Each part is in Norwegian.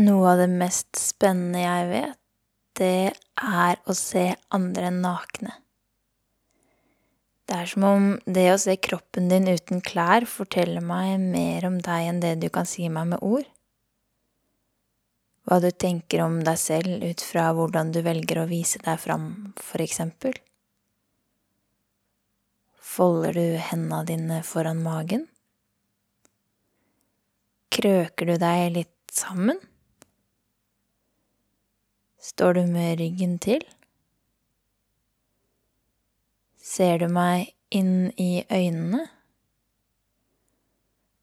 Noe av det mest spennende jeg vet, det er å se andre nakne. Det er som om det å se kroppen din uten klær forteller meg mer om deg enn det du kan si meg med ord. Hva du tenker om deg selv ut fra hvordan du velger å vise deg fram, for eksempel. Folder du hendene dine foran magen? Krøker du deg litt sammen? Står du med ryggen til? Ser du meg inn i øynene?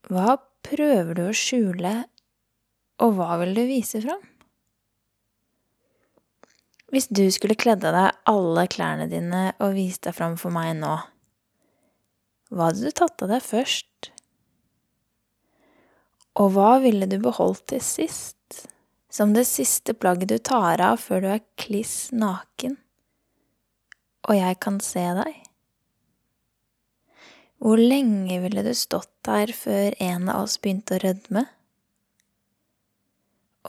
Hva prøver du å skjule, og hva vil du vise fram? Hvis du skulle kledd av deg alle klærne dine og vist deg fram for meg nå, hva hadde du tatt av deg først? Og hva ville du beholdt til sist? Som det siste plagget du tar av før du er kliss naken, og jeg kan se deg? Hvor lenge ville du stått der før en av oss begynte å rødme?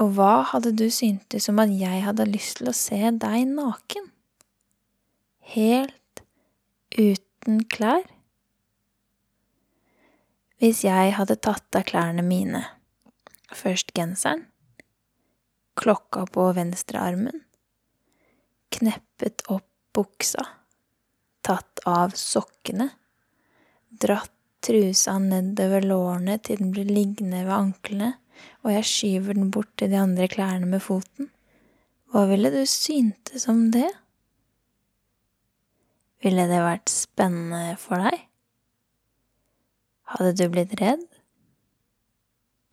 Og hva hadde du syntes om at jeg hadde lyst til å se deg naken? Helt uten klær? Hvis jeg hadde tatt av klærne mine, først genseren, klokka på venstrearmen, kneppet opp buksa, tatt av sokkene, dratt trusa nedover lårene til den blir liggende ved anklene, og jeg skyver den bort til de andre klærne med foten. Hva ville du syntes om det? Ville det vært spennende for deg? Hadde du blitt redd?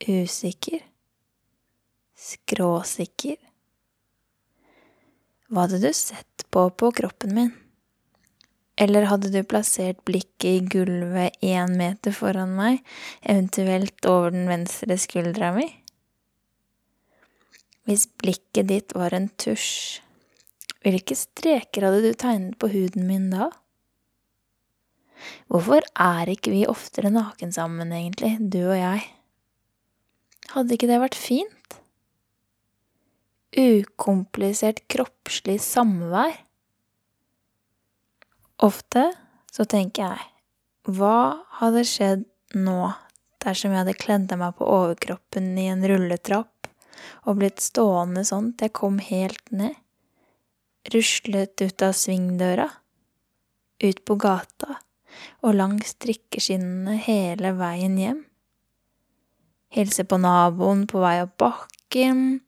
Usikker? Skråsikker. Hva hadde du sett på på kroppen min? Eller hadde du plassert blikket i gulvet én meter foran meg, eventuelt over den venstre skuldra mi? Hvis blikket ditt var en tusj, hvilke streker hadde du tegnet på huden min da? Hvorfor er ikke vi oftere naken sammen, egentlig, du og jeg? Hadde ikke det vært fint? Ukomplisert kroppslig samvær. Ofte så tenker jeg, hva hadde skjedd nå dersom jeg hadde kledd meg på overkroppen i en rulletrapp og blitt stående sånn til jeg kom helt ned, ruslet ut av svingdøra, ut på gata og langs trikkeskinnene hele veien hjem? Hilse på naboen på vei opp bakken,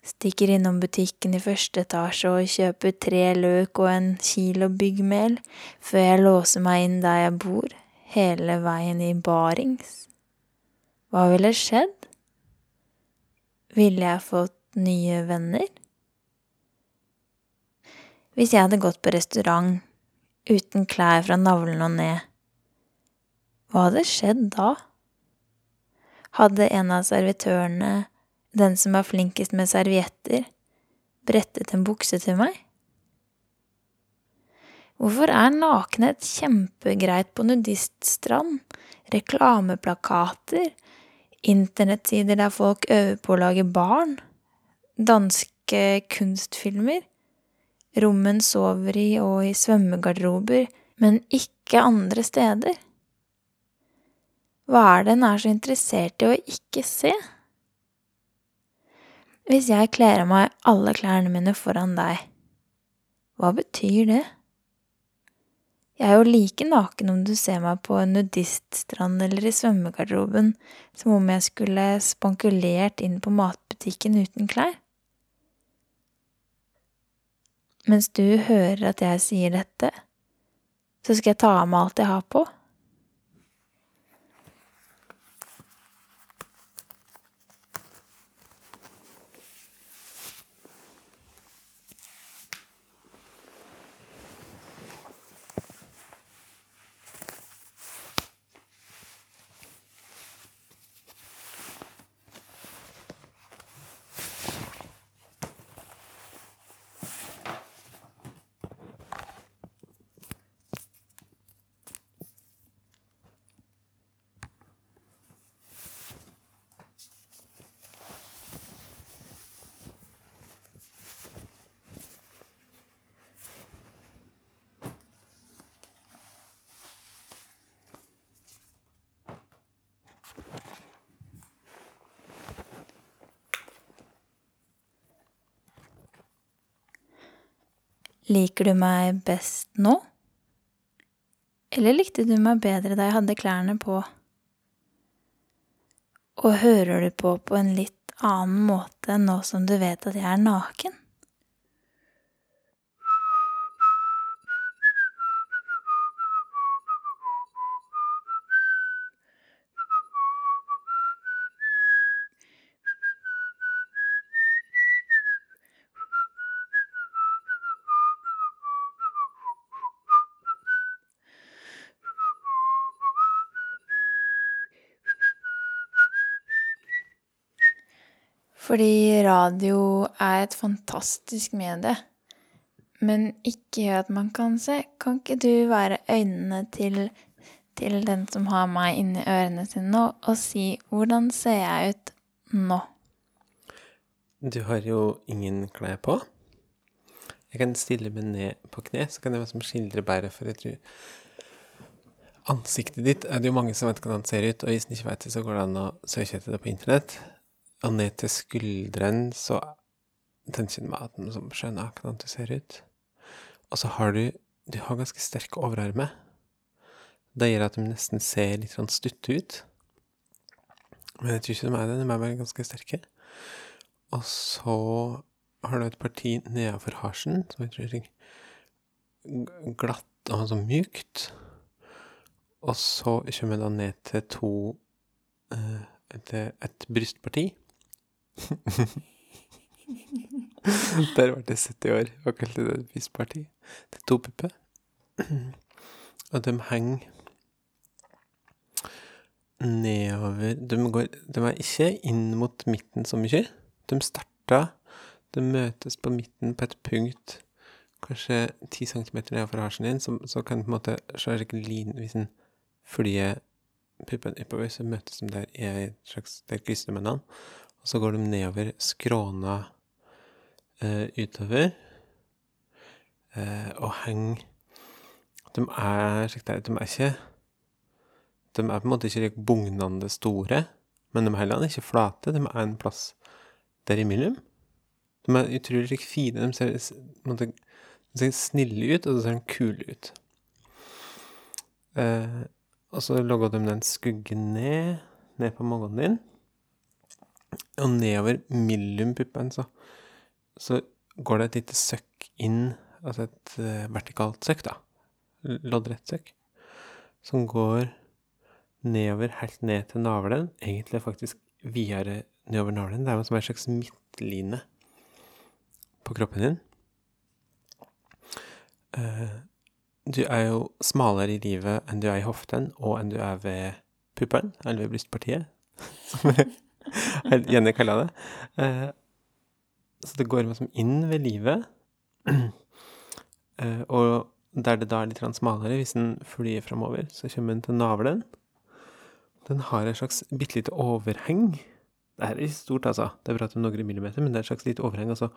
Stikker innom butikken i første etasje og kjøper tre løk og en kilo byggmel før jeg låser meg inn der jeg bor, hele veien i barings. Hva ville skjedd? Ville jeg fått nye venner? Hvis jeg hadde gått på restaurant uten klær fra navlen og ned, hva hadde skjedd da? Hadde en av servitørene den som er flinkest med servietter, brettet en bukse til meg? Hvorfor er nakenhet kjempegreit på nudiststrand, reklameplakater, internettsider der folk øver på å lage barn, danske kunstfilmer, rommen sover i og i svømmegarderober, men ikke andre steder? Hva er det en er så interessert i å ikke se? Hvis jeg kler av meg alle klærne mine foran deg, hva betyr det? Jeg er jo like naken om du ser meg på en nudiststrand eller i svømmegarderoben som om jeg skulle spankulert inn på matbutikken uten klær. Mens du hører at jeg sier dette, så skal jeg ta av meg alt jeg har på. Liker du meg best nå? Eller likte du meg bedre da jeg hadde klærne på? Og hører du på på en litt annen måte nå som du vet at jeg er naken? Fordi radio er et fantastisk medie. Men ikke at man kan se. Kan ikke du være øynene til, til den som har meg inni ørene sine nå, og si 'hvordan ser jeg ut nå'? Du har jo ingen klær på. Jeg kan stille meg ned på kne, så kan jeg liksom skildre bæret, for jeg tror Ansiktet ditt er det jo mange som vet hvordan det ser ut, og hvis den ikke vet det, så går det an å søke etter det på internett og ned til skulderen, så tenker meg at den som skjønner hvordan du ser ut. Og så har du Du har ganske sterke overarmer. Det gjør at de nesten ser litt sånn stutte ut. Men jeg tror ikke de er det. De er bare ganske sterke. Og så har du et parti nedenfor harsen som jeg tror er glatt og sånn mykt. Og så kommer jeg da ned til to eh, et, et brystparti Der var det 70 år og kalte det et visparti. Det er to pupper. Og de henger nedover de, går, de er ikke inn mot midten så mye. De starta De møtes på midten på et punkt kanskje 10 cm nedover harsen din, så, så kan du på en måte se en lin Hvis en flyr puppen oppover, så møtes de der i et slags Der krysser hverandre. Og så går de nedover skråna eh, utover eh, og henger De er slik der, de er ikke De er på en måte ikke bugnende store, men de er heller ikke flate. De er en plass der imellom. De er utrolig fine. De ser, de ser snille ut, og så ser de kule ut. Eh, og så logger de den skuggen ned, ned på magen din. Og nedover mellom puppene så, så, går det et lite søkk inn, altså et uh, vertikalt søkk, da. Loddrett søkk. Som går nedover helt ned til navlen. Egentlig faktisk videre nedover navlen. Det er som en slags midtline på kroppen din. Uh, du er jo smalere i livet enn du er i hoften, og enn du er ved puppen, eller ved brystpartiet. Som Jenny kaller det. Uh, så det går liksom inn ved livet. Uh, og der det da er litt smalere, hvis den flyr framover, så kommer den til navlen. Den har et slags bitte lite overheng. Det er ikke stort, altså. Det er bra til noen millimeter, men det er et slags lite overheng. altså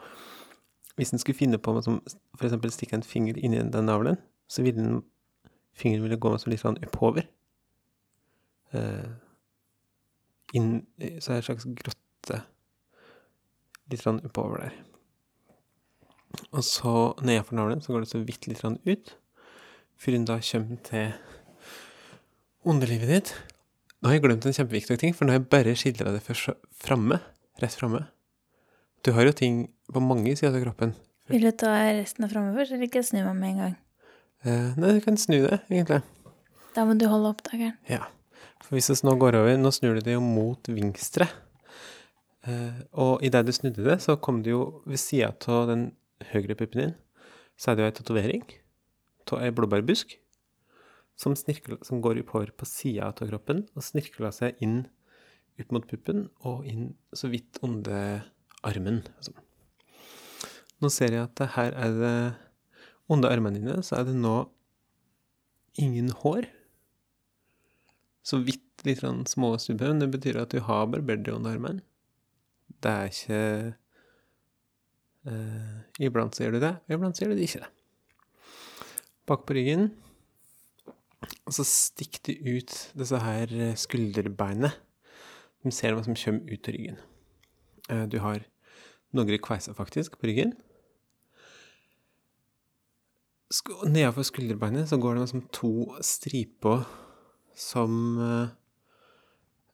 hvis en skulle finne på å f.eks. stikke en finger inn i den navlen, så ville den fingeren ville gå litt sånn oppover. Uh, inn Så er det en slags grotte litt sånn oppover der. Og så nedenfor navlen så går det så vidt litt sånn ut, før hun da kommer til underlivet ditt. Nå har jeg glemt en kjempeviktig ting, for nå har jeg bare skildra det framme. Rett framme. Du har jo ting på mange sider av kroppen. Vil du ta resten av framme først, eller ikke snu meg med en gang? Eh, nei, du kan snu det, egentlig. Da må du holde opptakeren. Ja. For hvis vi nå går over Nå snur du det jo mot vinstre. Eh, og idet du snudde det, så kom det jo ved sida av den høyre puppen din, så er det jo ei tatovering av ei blåbærbusk som, som går oppover på sida av kroppen og snirkler seg inn ut mot puppen og inn så vidt under armen. Altså. Nå ser jeg at her er det Under armene dine så er det nå ingen hår så vidt litt sånn små men det betyr at du har barbert deg under armen. Det er ikke uh, Iblant ser du det, og iblant ser du det ikke. Bak på ryggen. Og så stikker du ut disse her skulderbeinene. De ser hva som kommer ut av ryggen. Uh, du har noen kveiser faktisk på ryggen. sk- nedenfor skulderbeinet så går det som to striper som eh,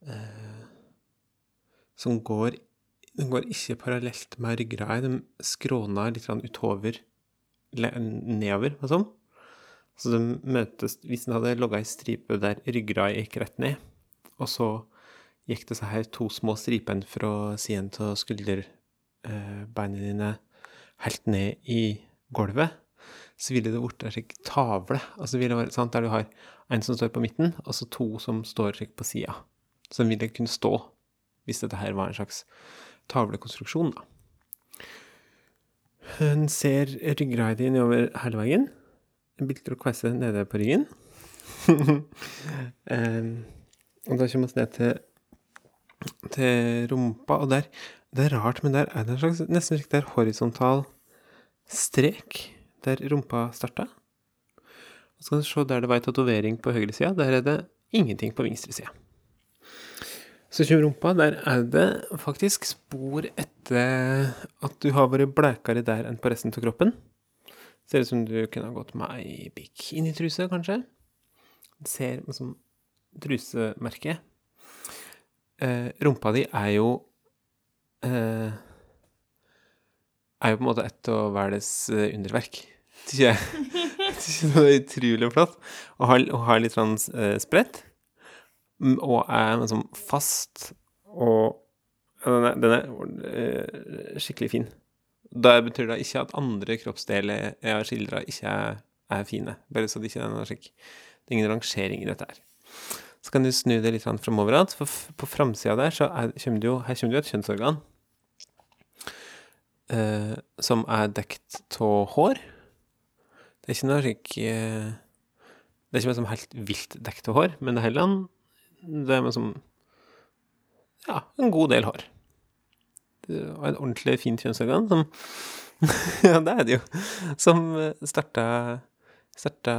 eh, Som går De går ikke parallelt med ryggraden. De skråner litt utover nedover og sånn. Så de møtes Hvis den hadde logga ei stripe der ryggrada gikk rett ned, og så gikk det så her to små stripene fra siden av skulderbeina dine helt ned i gulvet, så ville det blitt ei tavle. Altså ville det vært sant, der du har en som står på midten, og så to som står på sida. Som ville kunne stå hvis dette her var en slags tavlekonstruksjon, da. Hun ser ryggraden din nedover hele veien. En bitte og kvesse nede på ryggen. um, og da kommer vi ned til, til rumpa, og der Det er rart, men der er det en slags nesten der horisontal strek der rumpa starta. Og så kan du se der det var ei tatovering på høyre sida. Der er det ingenting på venstre side. Så kommer rumpa. Der er det faktisk spor etter at du har vært blekere der enn på resten av kroppen. Ser ut som du kunne ha gått med ei bikinitruse, kanskje. Ser som trusemerke. Eh, rumpa di er jo eh, er jo på en måte et av verdens eh, underverk. Syns jeg. Syns det er utrolig flott. Og har, og har litt sånn uh, spredt. Mm, Og er liksom fast og Den er, den er eh, skikkelig fin. Det betyr da ikke at andre kroppsdeler jeg har skildra, ikke er, er fine. Bare så det ikke er noe slik Det er ingen rangering i dette her. Så kan du snu det litt framover igjen, for på framsida der så er, kommer det jo, her kommer det jo et kjønnsorgan eh, som er dekt av hår. Det er ikke noe slik eh, Det er ikke noe som helt vilt dekt av hår, men det er heller en Det er liksom Ja, en god del hår. Og et ordentlig fint kjønnsorgan som Ja, det er det jo. Som starta Starta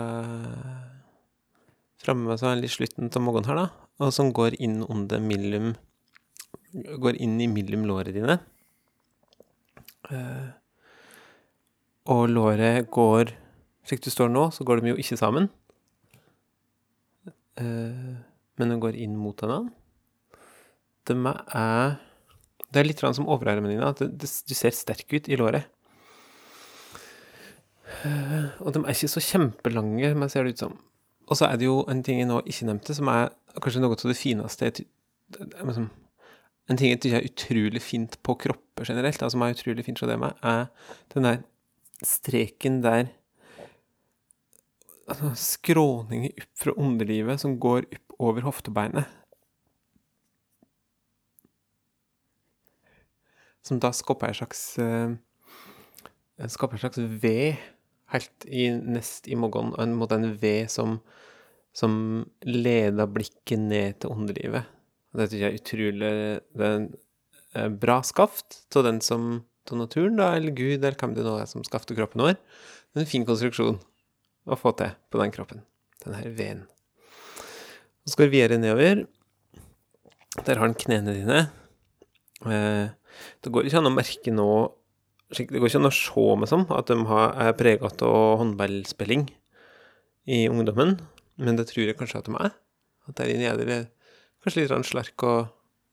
framme så litt slutten av morgenen her, da, og som går inn under millum Går inn i millum låret dine. Uh, og låret går Slik du står nå, så går de jo ikke sammen. Eh, men de går inn mot hverandre. De er Det er litt som overarmene dine, at du ser sterk ut i låret. Eh, og de er ikke så kjempelange, men ser det ut som. Og så er det jo en ting jeg nå ikke nevnte, som er kanskje noe av det fineste liksom, En ting jeg syns er utrolig fint på kropper generelt, som er utrolig fint se det med, er den der streken der altså, Skråningen opp fra underlivet som går opp over hoftebeinet. Som da skaper en slags eh, Skaper en slags V helt i, nest i magen, og en måte en V som, som leder blikket ned til underlivet. Det syns jeg er utrolig Det er en eh, bra skaft av den som av naturen, da, eller Gud, eller hvem det nå er som skafter kroppen vår. Det er en fin konstruksjon å få til på den kroppen. Den her V-en. Så skal vi videre nedover. Der har han knærne dine. Eh, det går ikke an å merke nå Det går ikke an å se meg sånn at de er prega av håndballspilling i ungdommen, men det tror jeg kanskje at de er. At der inne er det kanskje litt slerk og,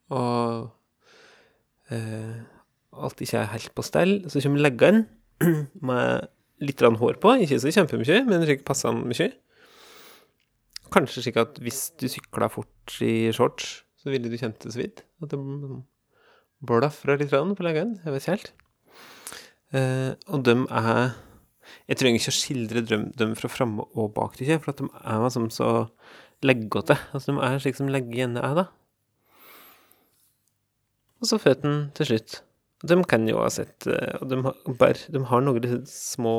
og eh, alt ikke er helt på stell. Så kommer leggene med litt hår på, ikke så kjempemye, men slik passende mye. Kanskje slik at hvis du sykla fort i shorts, så ville du kjent det så vidt. At det blafra litt på leggen. Jeg vet ikke helt. Eh, og de er Jeg trenger ikke å skildre dem, fra framme og bak, ikke, for at de er liksom så leggete. Altså, de er slik som leggjene er, da. Og så føttene til slutt. De kan jo ha sett eh, de har, de har noen små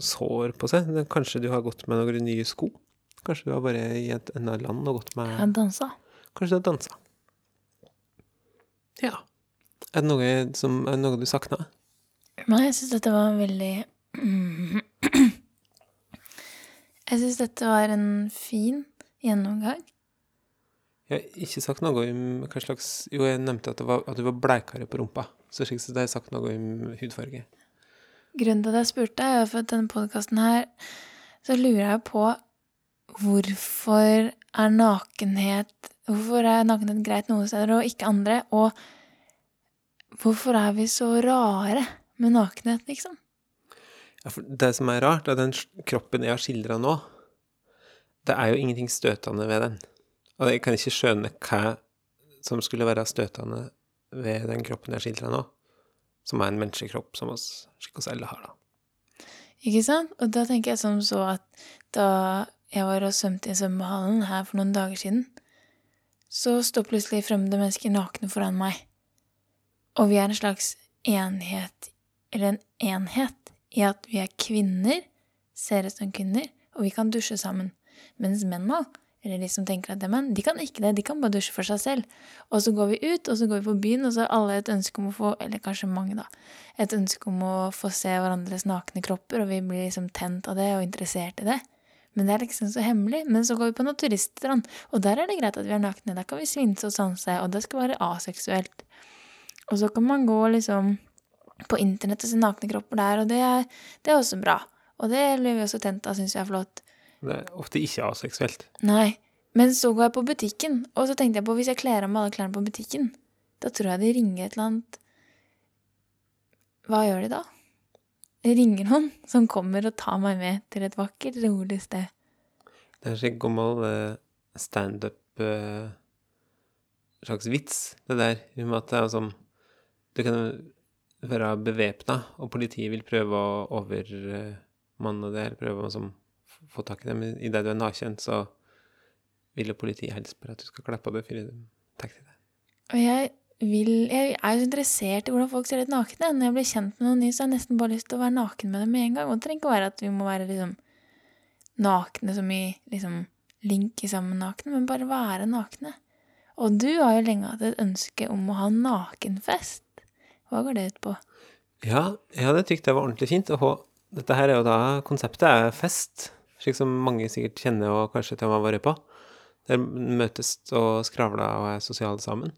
sår på seg. Kanskje du har gått med noen nye sko? Kanskje du har bare i et annet land og gått med Jeg dansa. Kanskje du har dansa? Ja. Er det noe, som, er det noe du savna? Nei, jeg syns dette var veldig Jeg syns dette var en fin gjennomgang. Jeg har ikke sagt noe om hva slags Jo, jeg nevnte at, det var, at du var bleikere på rumpa. Så slik sett har jeg sagt noe om hudfarge. Grunnen til at jeg spurte, er for at denne podkasten her så lurer jeg på hvorfor er nakenhet Hvorfor er nakenhet greit noen steder og ikke andre? Og hvorfor er vi så rare med nakenhet, liksom? Ja, for det som er rart, er den kroppen jeg har skildra nå, det er jo ingenting støtende ved den. Og jeg kan ikke skjønne hva som skulle være støtende ved den kroppen jeg skildrer nå, som er en menneskekropp som oss, slik oss alle har, da. Ikke sant? Og da tenker jeg som så at da jeg var og svømte i svømmehallen her for noen dager siden, så står plutselig fremmede mennesker nakne foran meg. Og vi er en slags enhet, eller en enhet, i at vi er kvinner, ser ut som kvinner, og vi kan dusje sammen. Mens mennene eller de som tenker at er de kan ikke det. De kan bare dusje for seg selv. Og så går vi ut, og så går vi på byen, og så har alle et ønske om å få Eller kanskje mange, da. Et ønske om å få se hverandres nakne kropper, og vi blir liksom tent av det og interessert i det. Men det er liksom så hemmelig. Men så går vi på naturiststrand, og der er det greit at vi er nakne. Der kan vi svinse og sanse, og det skal være aseksuelt. Og så kan man gå liksom på internett og se nakne kropper der, og det er, det er også bra. Og det blir vi også tent av, syns vi er flott. Det er ofte ikke aseksuelt. Nei. Men så går jeg på butikken, og så tenkte jeg på hvis jeg kler av meg alle klærne på butikken, da tror jeg de ringer et eller annet Hva gjør de da? Det ringer noen som kommer og tar meg med til et vakkert, rolig sted. Det er en slik gammel uh, standup uh, slags vits, det der, i og med at det er sånn Du kan være bevæpna, og politiet vil prøve å overmanne det, eller prøve å sånn få tak i dem. idet du er naken, så vil jo politiet helst bare at du skal kle på deg før de tar til deg. Og jeg vil Jeg er jo så interessert i hvordan folk ser ut nakne. Når jeg blir kjent med noen nye, så har jeg nesten bare lyst til å være naken med dem med en gang. Og det trenger ikke å være at vi må være liksom nakne som i liksom linke sammen nakne, men bare være nakne. Og du har jo lenge hatt et ønske om å ha nakenfest. Hva går det ut på? Ja, jeg hadde tykt det var ordentlig fint. Og dette her er jo da Konseptet er fest slik som mange sikkert kjenner og kanskje til har vært på. Der møtes og skravler og er sosiale sammen.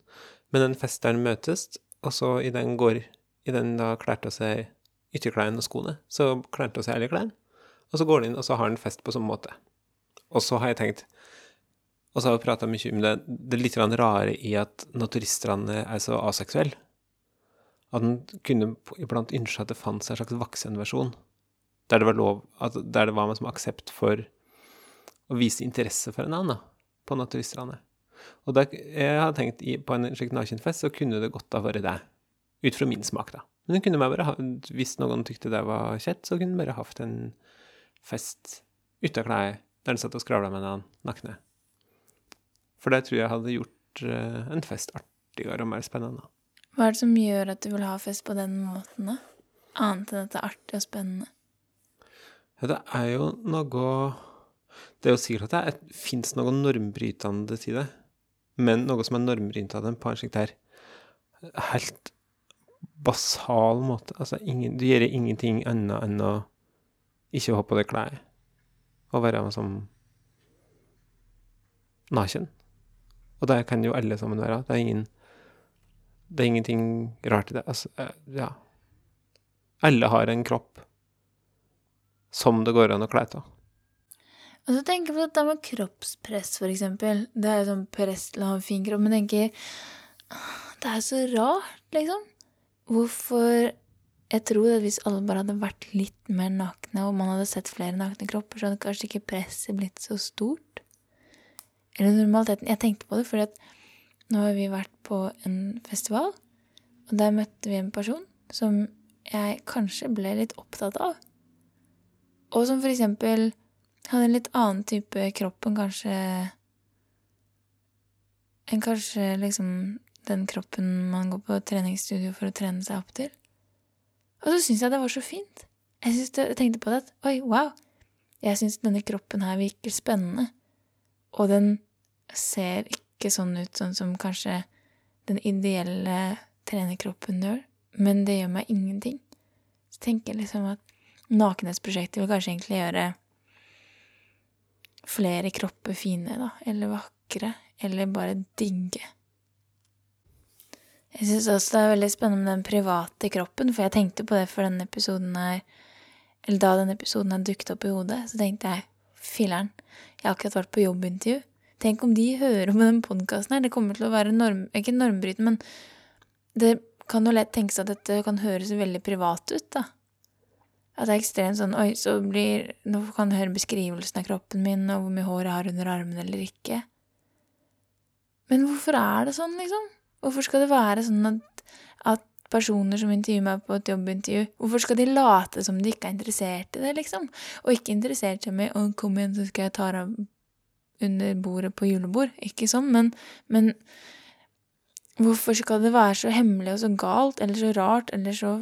Men en fest der møtes, og så i den går i den da klærte hun seg ytterklærne og skoene, så klærte hun seg alle klærne. Og så går han inn, og så har han fest på sånn måte. Og så har jeg tenkt Og så har vi prata mye om det, det litt rare i at naturiststrandene er så aseksuelle. At en kunne iblant ønske at det fantes en slags voksenversjon der det var lov Der det var med som aksept for å vise interesse for en annen, da, på naturistlandet. Og der, jeg hadde tenkt i, på en slik nakenfest, så kunne det godt ha vært det. Ut fra min smak, da. Men kunne bare hvis noen tykte det var kjett, så kunne en bare hatt en fest uten klær der en satt og skravla med en annen nakne. For det tror jeg hadde gjort uh, en fest artigere og mer spennende. Hva er det som gjør at du vil ha fest på den måten, da? Annet enn at det er artig og spennende? Ja, det er jo noe Det er jo sikkert at det fins noe normbrytende til det, men noe som er normbrytende på en slik der helt basal måte. Altså, ingen, du gjør ingenting annet enn å ikke ha på deg klær og være som naken. Og det kan jo alle sammen være. Det er, ingen, det er ingenting rart i det. Altså, eh, ja. Alle har en kropp som det går an å kle av. Og så tenker jeg på dette med kroppspress, for eksempel. Det er jo sånn press til å ha en fin kropp. Men tenker Det er så rart, liksom. Hvorfor Jeg tror at hvis alle bare hadde vært litt mer nakne, og man hadde sett flere nakne kropper, så hadde kanskje ikke presset blitt så stort. Eller normaliteten. Jeg tenkte på det fordi at nå har vi vært på en festival, og der møtte vi en person som jeg kanskje ble litt opptatt av. Og som for eksempel hadde en litt annen type kropp enn kanskje Enn kanskje liksom den kroppen man går på treningsstudio for å trene seg opp til. Og så syns jeg det var så fint. Jeg, det, jeg tenkte på det at oi, wow. Jeg syns denne kroppen her virker spennende. Og den ser ikke sånn ut sånn som kanskje den ideelle trenerkroppen gjør. Men det gjør meg ingenting. Så tenker jeg liksom at Nakenhetsprosjektet vil kanskje egentlig gjøre flere kropper fine, da, eller vakre, eller bare digge. Jeg syns også det er veldig spennende med den private kroppen, for jeg tenkte på det for denne episoden her eller da denne episoden her dukket opp i hodet, så tenkte jeg filler'n, jeg har akkurat vært på jobbintervju. Tenk om de hører om den podkasten her. Det kommer til å være norm, ikke normbrytende, men det kan jo lett tenkes at dette kan høres veldig privat ut, da. At det er ekstremt sånn Oi, så blir Nå kan du høre beskrivelsen av kroppen min, og hvor mye hår jeg har under armene eller ikke. Men hvorfor er det sånn, liksom? Hvorfor skal det være sånn at, at personer som intervjuer meg på et jobbintervju, hvorfor skal de late som de ikke er interessert i det, liksom? Og ikke interessert seg med 'Å, kom igjen, så skal jeg ta deg under bordet på julebord'. Ikke sånn, men, men hvorfor skal det være så hemmelig og så galt, eller så rart, eller så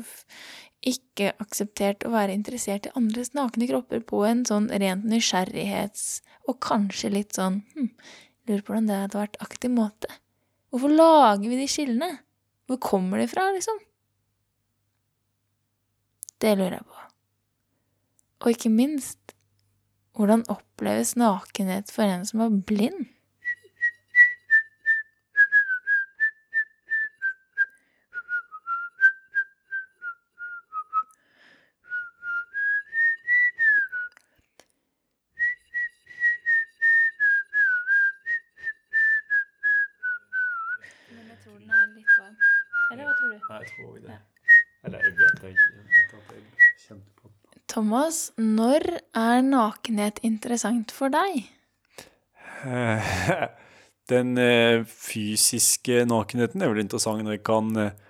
ikke akseptert å være interessert i andres nakne kropper på en sånn rent nysgjerrighets- og kanskje litt sånn hm, lurer på hvordan det hadde vært aktiv måte. Hvorfor lager vi de skillene? Hvor kommer de fra, liksom? Det lurer jeg på. Og ikke minst, hvordan oppleves nakenhet for en som er blind? Men jeg tror den er litt varm. Eller hva tror du? Nei, jeg tror det. Ja. Eller jeg vet det ikke. etter at jeg kjente på det. Thomas, når er nakenhet interessant for deg? Den eh, fysiske nakenheten er vel interessant når jeg kan eh,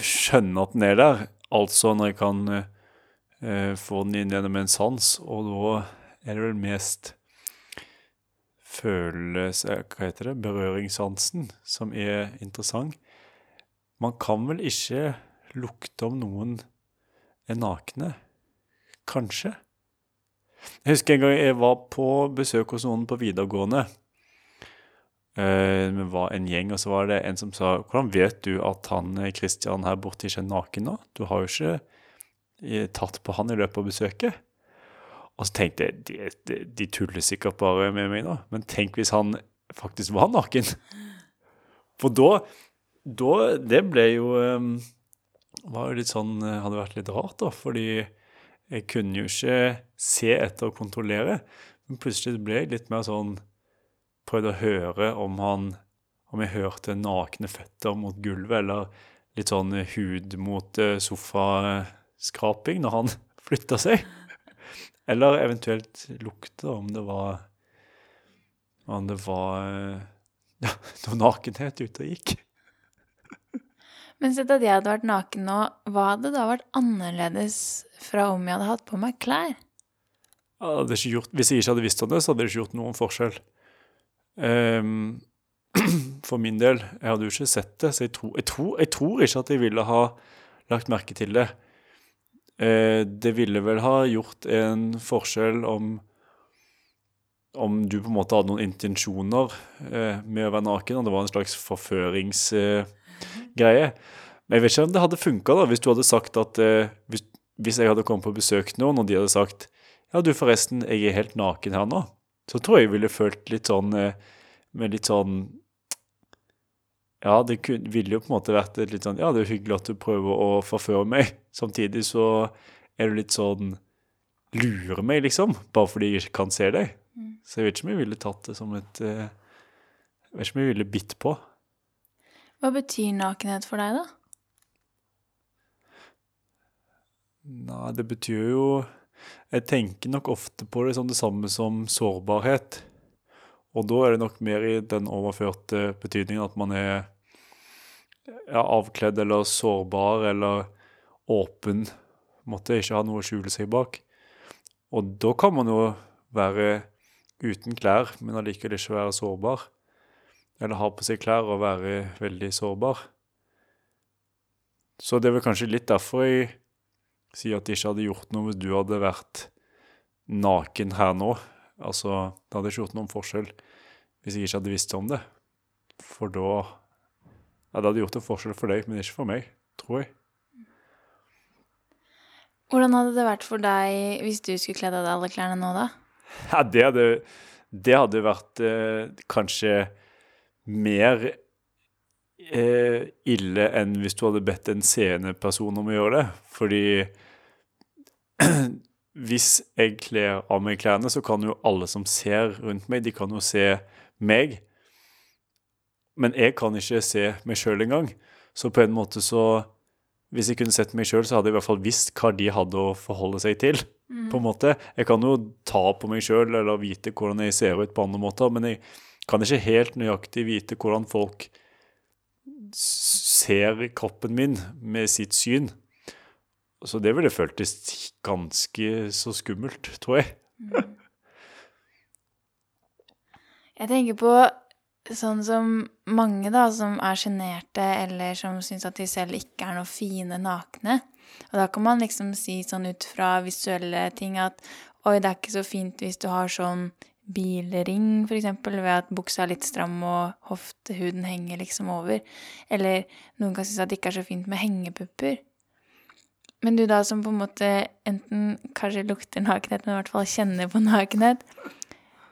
skjønne at den er der. Altså når jeg kan eh, få den inn gjennom en sans, og da er det vel mest føles... eh, Hva heter det? Berøringssansen som er interessant. Man kan vel ikke lukte om noen er nakne? Kanskje? Jeg husker en gang jeg var på besøk hos noen på videregående. Eh, Vi var en gjeng, og så var det en som sa Hvordan vet du at han Kristian her borte ikke er naken nå? Du har jo ikke eh, tatt på han i løpet av besøket. Og så tenkte jeg de, de, de tuller sikkert bare med meg nå. Men tenk hvis han faktisk var naken. For da, da Det ble jo eh, var litt sånn eh, Hadde vært litt rart, da. Fordi jeg kunne jo ikke se etter og kontrollere. Men plutselig ble jeg litt mer sånn Prøvde å høre om han Om jeg hørte nakne føtter mot gulvet, eller litt sånn eh, hud mot eh, sofaskraping når han flytta seg. Eller eventuelt lukte, om det var Om det var eh, ja, noe nakenhet ute og gikk. Men sett at jeg hadde vært naken nå, hva hadde da vært annerledes fra om jeg hadde hatt på meg klær? Jeg gjort, hvis jeg ikke hadde visst om det, så hadde det ikke gjort noen forskjell. Um, for min del, jeg hadde jo ikke sett det, så jeg tror, jeg, tror, jeg tror ikke at jeg ville ha lagt merke til det. Uh, det ville vel ha gjort en forskjell om om du på en måte hadde noen intensjoner eh, med å være naken, og det var en slags forføringsgreie. Men jeg vet ikke om det hadde funka hvis du hadde sagt at eh, hvis, hvis jeg hadde kommet på besøk noen og de hadde sagt ja, du forresten, jeg er helt naken her nå, så tror jeg jeg ville følt litt sånn eh, med litt sånn Ja, det kunne, ville jo på en måte vært litt sånn Ja, det er jo hyggelig at du prøver å forføre meg. Samtidig så er du litt sånn Lurer meg, liksom, bare fordi jeg ikke kan se deg. Så jeg vet ikke om jeg ville tatt det som et eh, Jeg vet ikke om jeg ville bitt på. Hva betyr nakenhet for deg, da? Nei, det betyr jo Jeg tenker nok ofte på det som det samme som sårbarhet. Og da er det nok mer i den overførte betydningen at man er ja, avkledd eller sårbar eller åpen. Måtte ikke ha noe å skjule seg bak. Og da kan man jo være uten klær, men allikevel ikke være sårbar. Eller har på seg klær og være veldig sårbar. Så det er vel kanskje litt derfor jeg sier at det ikke hadde gjort noe hvis du hadde vært naken her nå. Altså, det hadde ikke gjort noen forskjell hvis jeg ikke hadde visst om det. For da Ja, det hadde gjort en forskjell for deg, men ikke for meg, tror jeg. Hvordan hadde det vært for deg hvis du skulle kledd av deg alle klærne nå, da? Ja, det hadde, det hadde vært eh, kanskje mer eh, ille enn hvis du hadde bedt en seende person om å gjøre det. Fordi hvis jeg kler av meg klærne, så kan jo alle som ser rundt meg, de kan jo se meg. Men jeg kan ikke se meg sjøl engang. Så på en måte så Hvis jeg kunne sett meg sjøl, så hadde jeg i hvert fall visst hva de hadde å forholde seg til. på en måte. Jeg kan jo ta på meg sjøl eller vite hvordan jeg ser ut på andre måter, men jeg kan ikke helt nøyaktig vite hvordan folk ser kroppen min med sitt syn. Så det ville føltes ganske så skummelt, tror jeg. Jeg tenker på sånn som mange da, som er sjenerte, eller som syns at de selv ikke er noe fine nakne. Og da kan man liksom si sånn ut fra visuelle ting at oi, det er ikke så fint hvis du har sånn bilring, eksempel, ved at buksa er litt stram og hoftehuden henger liksom over. Eller noen kan synes at det ikke er så fint med hengepupper. Men du da som på en måte enten kanskje lukter nakenhet, men i hvert fall kjenner på nakenhet,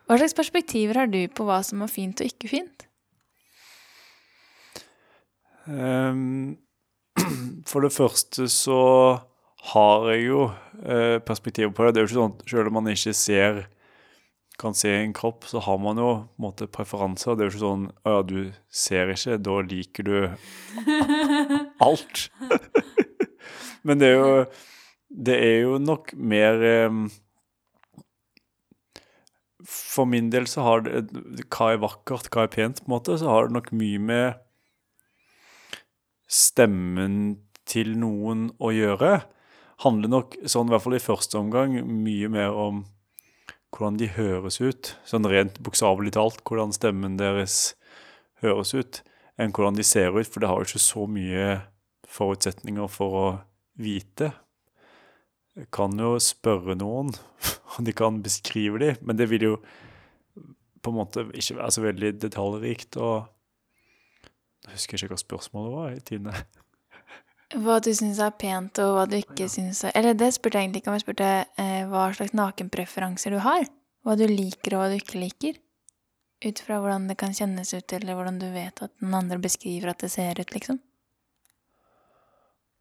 hva slags perspektiver har du på hva som er fint og ikke fint? Um, for det første så har jeg jo eh, perspektiver på det. Det er jo ikke sånn at selv om man ikke ser kan se en kropp, så har man jo måte preferanser. Det er jo ikke sånn Å ja, du ser ikke, da liker du alt. Men det er jo Det er jo nok mer ehm, For min del så har det Hva er vakkert, hva er pent, på en måte, så har det nok mye med stemmen til noen å gjøre. Handler nok, sånn i hvert fall i første omgang, mye mer om hvordan de høres ut. Sånn rent bokstavelig talt, hvordan stemmen deres høres ut, enn hvordan de ser ut, for det har jo ikke så mye forutsetninger for å vite. Jeg kan jo spørre noen, og de kan beskrive dem, men det vil jo på en måte ikke være så veldig detaljrikt, og jeg husker ikke hva spørsmålet var i Tine. Hva du syns er pent, og hva du ikke syns er Eller det spurte jeg egentlig ikke om. Jeg spurte eh, hva slags nakenpreferanser du har. Hva du liker, og hva du ikke liker. Ut fra hvordan det kan kjennes ut, eller hvordan du vet at noen andre beskriver at det ser ut, liksom.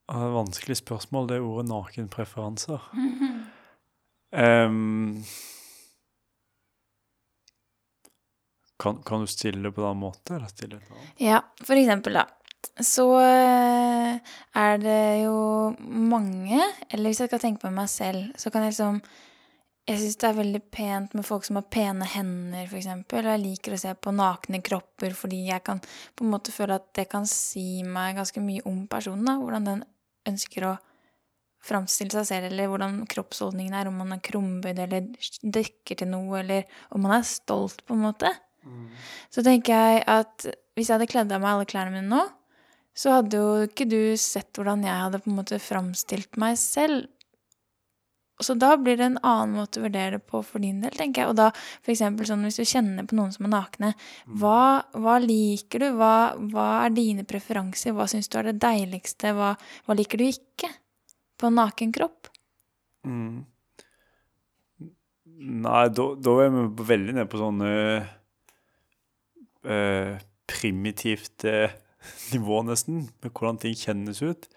Ja, det er et vanskelig spørsmål, det er ordet nakenpreferanser. um, kan, kan du stille det på den måten, eller stille på? Ja, for eksempel, da. Så eh, er det jo mange Eller hvis jeg skal tenke på meg selv, så kan jeg liksom Jeg syns det er veldig pent med folk som har pene hender, eksempel. Og jeg liker å se på nakne kropper fordi jeg kan på en måte føle at det kan si meg ganske mye om personen. da, Hvordan den ønsker å framstille seg selv, eller hvordan kroppsholdningen er. Om man er krumbøyd eller dekker til noe, eller om man er stolt, på en måte. Så tenker jeg at hvis jeg hadde kledd av meg alle klærne mine nå, så hadde jo ikke du sett hvordan jeg hadde på en måte framstilt meg selv. Så da blir det en annen måte å vurdere det på for din del, tenker jeg. Og da for sånn hvis du kjenner på noen som er nakne, hva, hva liker du? Hva, hva er dine preferanser? Hva syns du er det deiligste? Hva, hva liker du ikke på en naken kropp? Mm. Nei, da, da er vi veldig nede på sånn eh, eh, primitivt eh, nivå, nesten, med hvordan ting kjennes ut.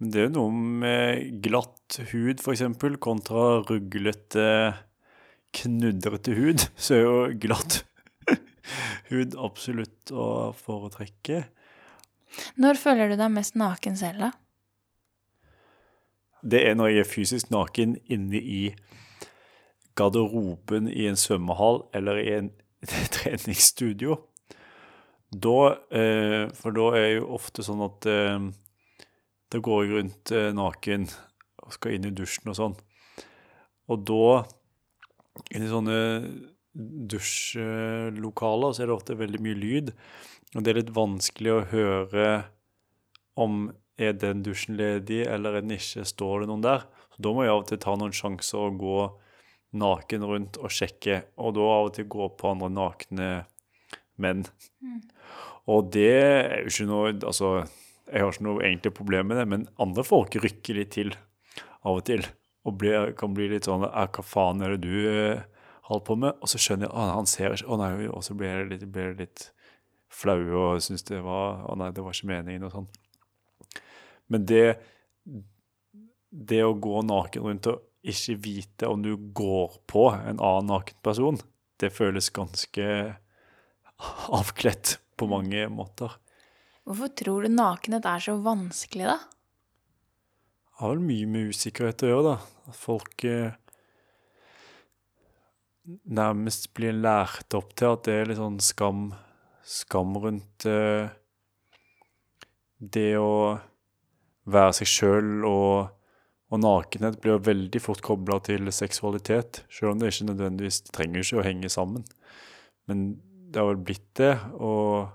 Men det er jo noe med glatt hud, eksempel, kontra ruglete, knudrete hud. Så er jo glatt hud absolutt å foretrekke. Når føler du deg mest naken selv, da? Det er når jeg er fysisk naken inne i garderoben i en svømmehall eller i en treningsstudio. Da, eh, for da er jo ofte sånn at eh, da går jeg rundt eh, naken og skal inn i dusjen og sånn. Og da, inni sånne dusjlokaler, så er det ofte veldig mye lyd. Og det er litt vanskelig å høre om er den dusjen ledig, eller er den ikke, står det noen der? Så da må jeg av og til ta noen sjanser og gå naken rundt og sjekke, og da av og til gå på andre nakne menn. Og det er jo ikke noe Altså, jeg har ikke noe egentlig problem med det, men andre folk rykker litt til av og til. Og blir, kan bli litt sånn «Eh, Hva faen er det du eh, holder på med? Og så skjønner jeg at han ser ikke Å nei, og så blir jeg litt, blir jeg litt flau og syns det var Å nei, det var ikke meningen og sånn. Men det det å gå naken rundt og ikke vite om du går på en annen naken person, det føles ganske avkledt på mange måter. Hvorfor tror du nakenhet er så vanskelig, da? Det har vel mye med usikkerhet å gjøre, da. At folk eh, nærmest blir lært opp til at det er litt sånn skam, skam rundt eh, det å være seg sjøl og, og nakenhet blir veldig fort kobla til seksualitet, sjøl om det ikke nødvendigvis det trenger ikke å henge sammen. Men det har vel blitt det, og,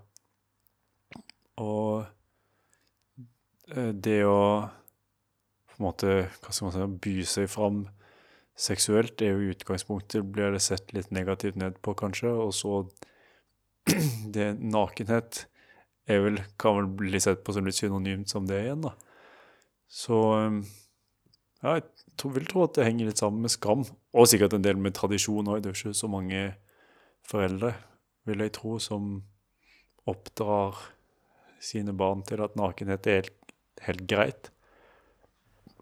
og eh, det å på en måte, hva skal man si, by seg fram seksuelt er jo i utgangspunktet blir det sett litt negativt ned på, kanskje, og så det nakenhet er vel, kan vel bli sett på som litt synonymt som det igjen, da. Så um, ja, jeg vil tro at det henger litt sammen med skam, og sikkert en del med tradisjon òg. Det er jo ikke så mange foreldre, vil jeg tro, som oppdrar sine barn til at nakenhet er helt, helt greit.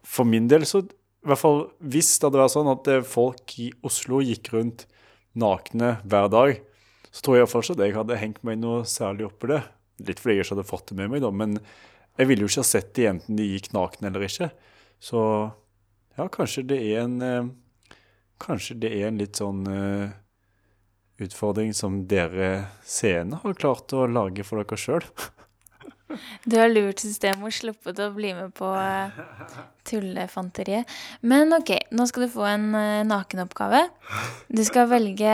For min del så i hvert fall hvis det hadde vært sånn at eh, folk i Oslo gikk rundt nakne hver dag, så tror jeg fortsatt jeg hadde hengt meg noe særlig opp i det. Litt fordi jeg ikke hadde fått det med meg, da, men jeg ville jo ikke ha sett de enten de gikk nakne eller ikke. Så ja, kanskje det er en eh, Kanskje det er en litt sånn uh, utfordring som dere seende har klart å lage for dere sjøl. Du har lurt systemet og sluppet å bli med på uh, tullefanteriet. Men ok, nå skal du få en uh, nakenoppgave. Du skal velge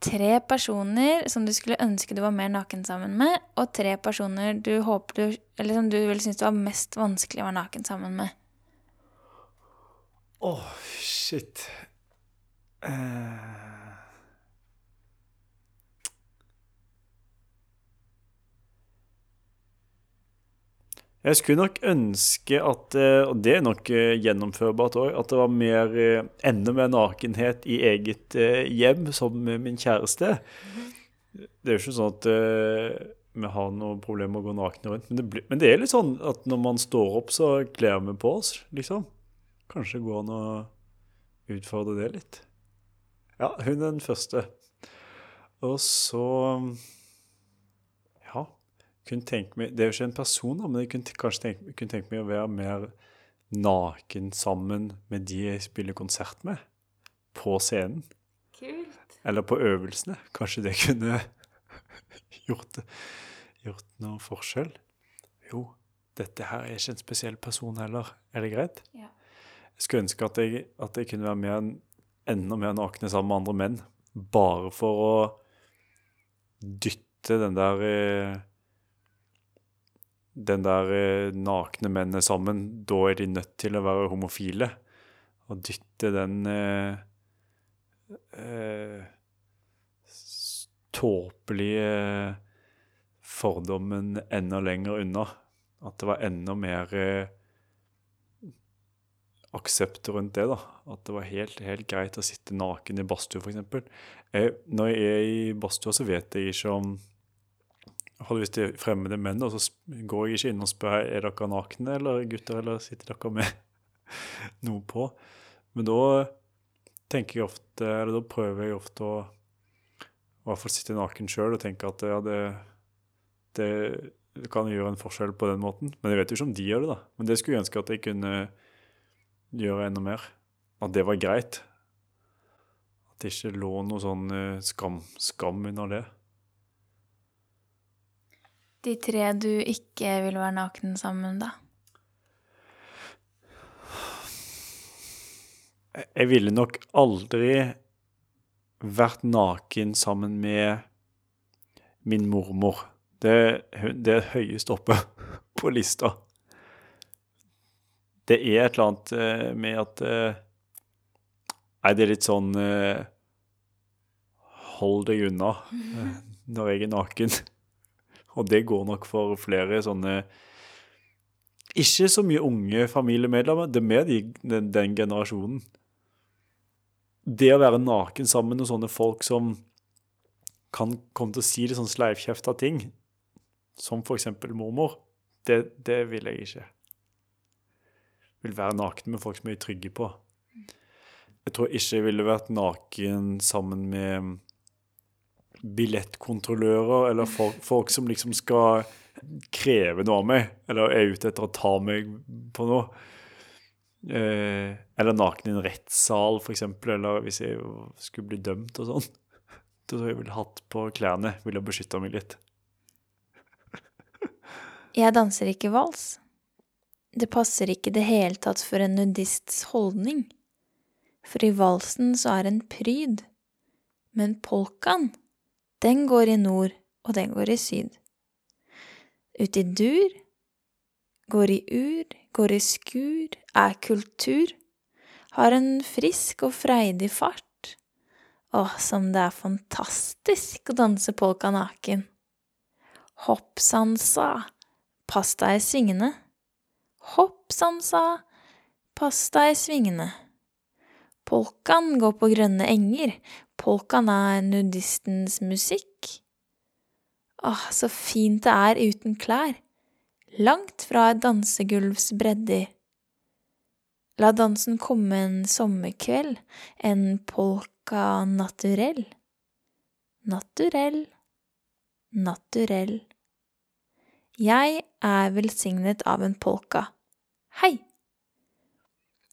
tre personer som du skulle ønske du var mer naken sammen med, og tre personer du håper du Eller som du ville synes det var mest vanskelig å være naken sammen med. Åh, oh, shit. Uh... Jeg skulle nok ønske at, eh, og det er nok eh, gjennomførbart òg, at det var mer, eh, enda mer nakenhet i eget hjem som min kjæreste. Det er jo ikke sånn at vi har noe problem med å gå nakne rundt. Men det, blir, men det, er litt sånn at når man står opp, så kler vi på oss, liksom. Kanskje det går an å utfordre det litt. Ja, hun er den første. Og så kunne tenke meg, Det er jo ikke en person, men jeg kunne kanskje tenke, kunne tenke meg å være mer naken sammen med de jeg spiller konsert med, på scenen. Kult. Eller på øvelsene. Kanskje det kunne gjort, gjort noe forskjell. Jo, dette her er ikke en spesiell person heller. Er det greit? Ja. Jeg skulle ønske at jeg, at jeg kunne være mer, enda mer nakne sammen med andre menn. Bare for å dytte den der eh, den der eh, nakne mennene sammen, da er de nødt til å være homofile. Og dytte den eh, eh, tåpelige fordommen enda lenger unna. At det var enda mer eh, aksept rundt det. da. At det var helt, helt greit å sitte naken i badstua, f.eks. Når jeg er i badstua, så vet jeg ikke om hvis det er fremmede menn, og så går jeg ikke inn og spør er dere nakne eller gutter, eller sitter dere med noe på. Men da tenker jeg ofte, eller da prøver jeg ofte å i hvert fall sitte naken sjøl og tenke at ja, det, det kan gjøre en forskjell på den måten. Men jeg vet jo ikke om de gjør det, da. Men det skulle jeg ønske at jeg kunne gjøre enda mer. At det var greit. At det ikke lå noe sånn eh, skam, skam under det. De tre du ikke vil være naken sammen, da? Jeg ville nok aldri vært naken sammen med min mormor. Det, det er høyest oppe på lista. Det er et eller annet eh, med at eh, Nei, det er litt sånn eh, Hold deg unna når jeg er naken. Og det går nok for flere sånne Ikke så mye unge familiemedlemmer, det er mer de, den, den, generasjonen. Det å være naken sammen med sånne folk som kan komme til å si litt sånn sleivkjefta ting, som for eksempel mormor, det, det vil jeg ikke. vil være naken med folk som jeg er trygge på. Jeg tror ikke jeg ville vært naken sammen med billettkontrollører eller folk, folk som liksom skal kreve noe av meg, eller er ute etter å ta meg på noe. Eh, eller naken i en rettssal, eksempel, eller hvis jeg skulle bli dømt og sånn. Da tror jeg ville hatt på klærne, ville beskytta meg litt. Jeg danser ikke vals. Det passer ikke i det hele tatt for en nudists holdning. For i valsen så er en pryd. Men polkaen, den går i nord, og den går i syd. Ut i dur, går i ur, går i skur, er kultur. Har en frisk og freidig fart. Åh, som det er fantastisk å danse polka naken. Hopp sansa, pass deg i svingene. Hopp sansa, pass deg i svingene. Polkaen går på grønne enger, polkaen er nudistens musikk. Åh, så fint det er uten klær, langt fra et dansegulvs bredder. La dansen komme en sommerkveld, en polka naturell. Naturell, naturell. Jeg er velsignet av en polka. Hei!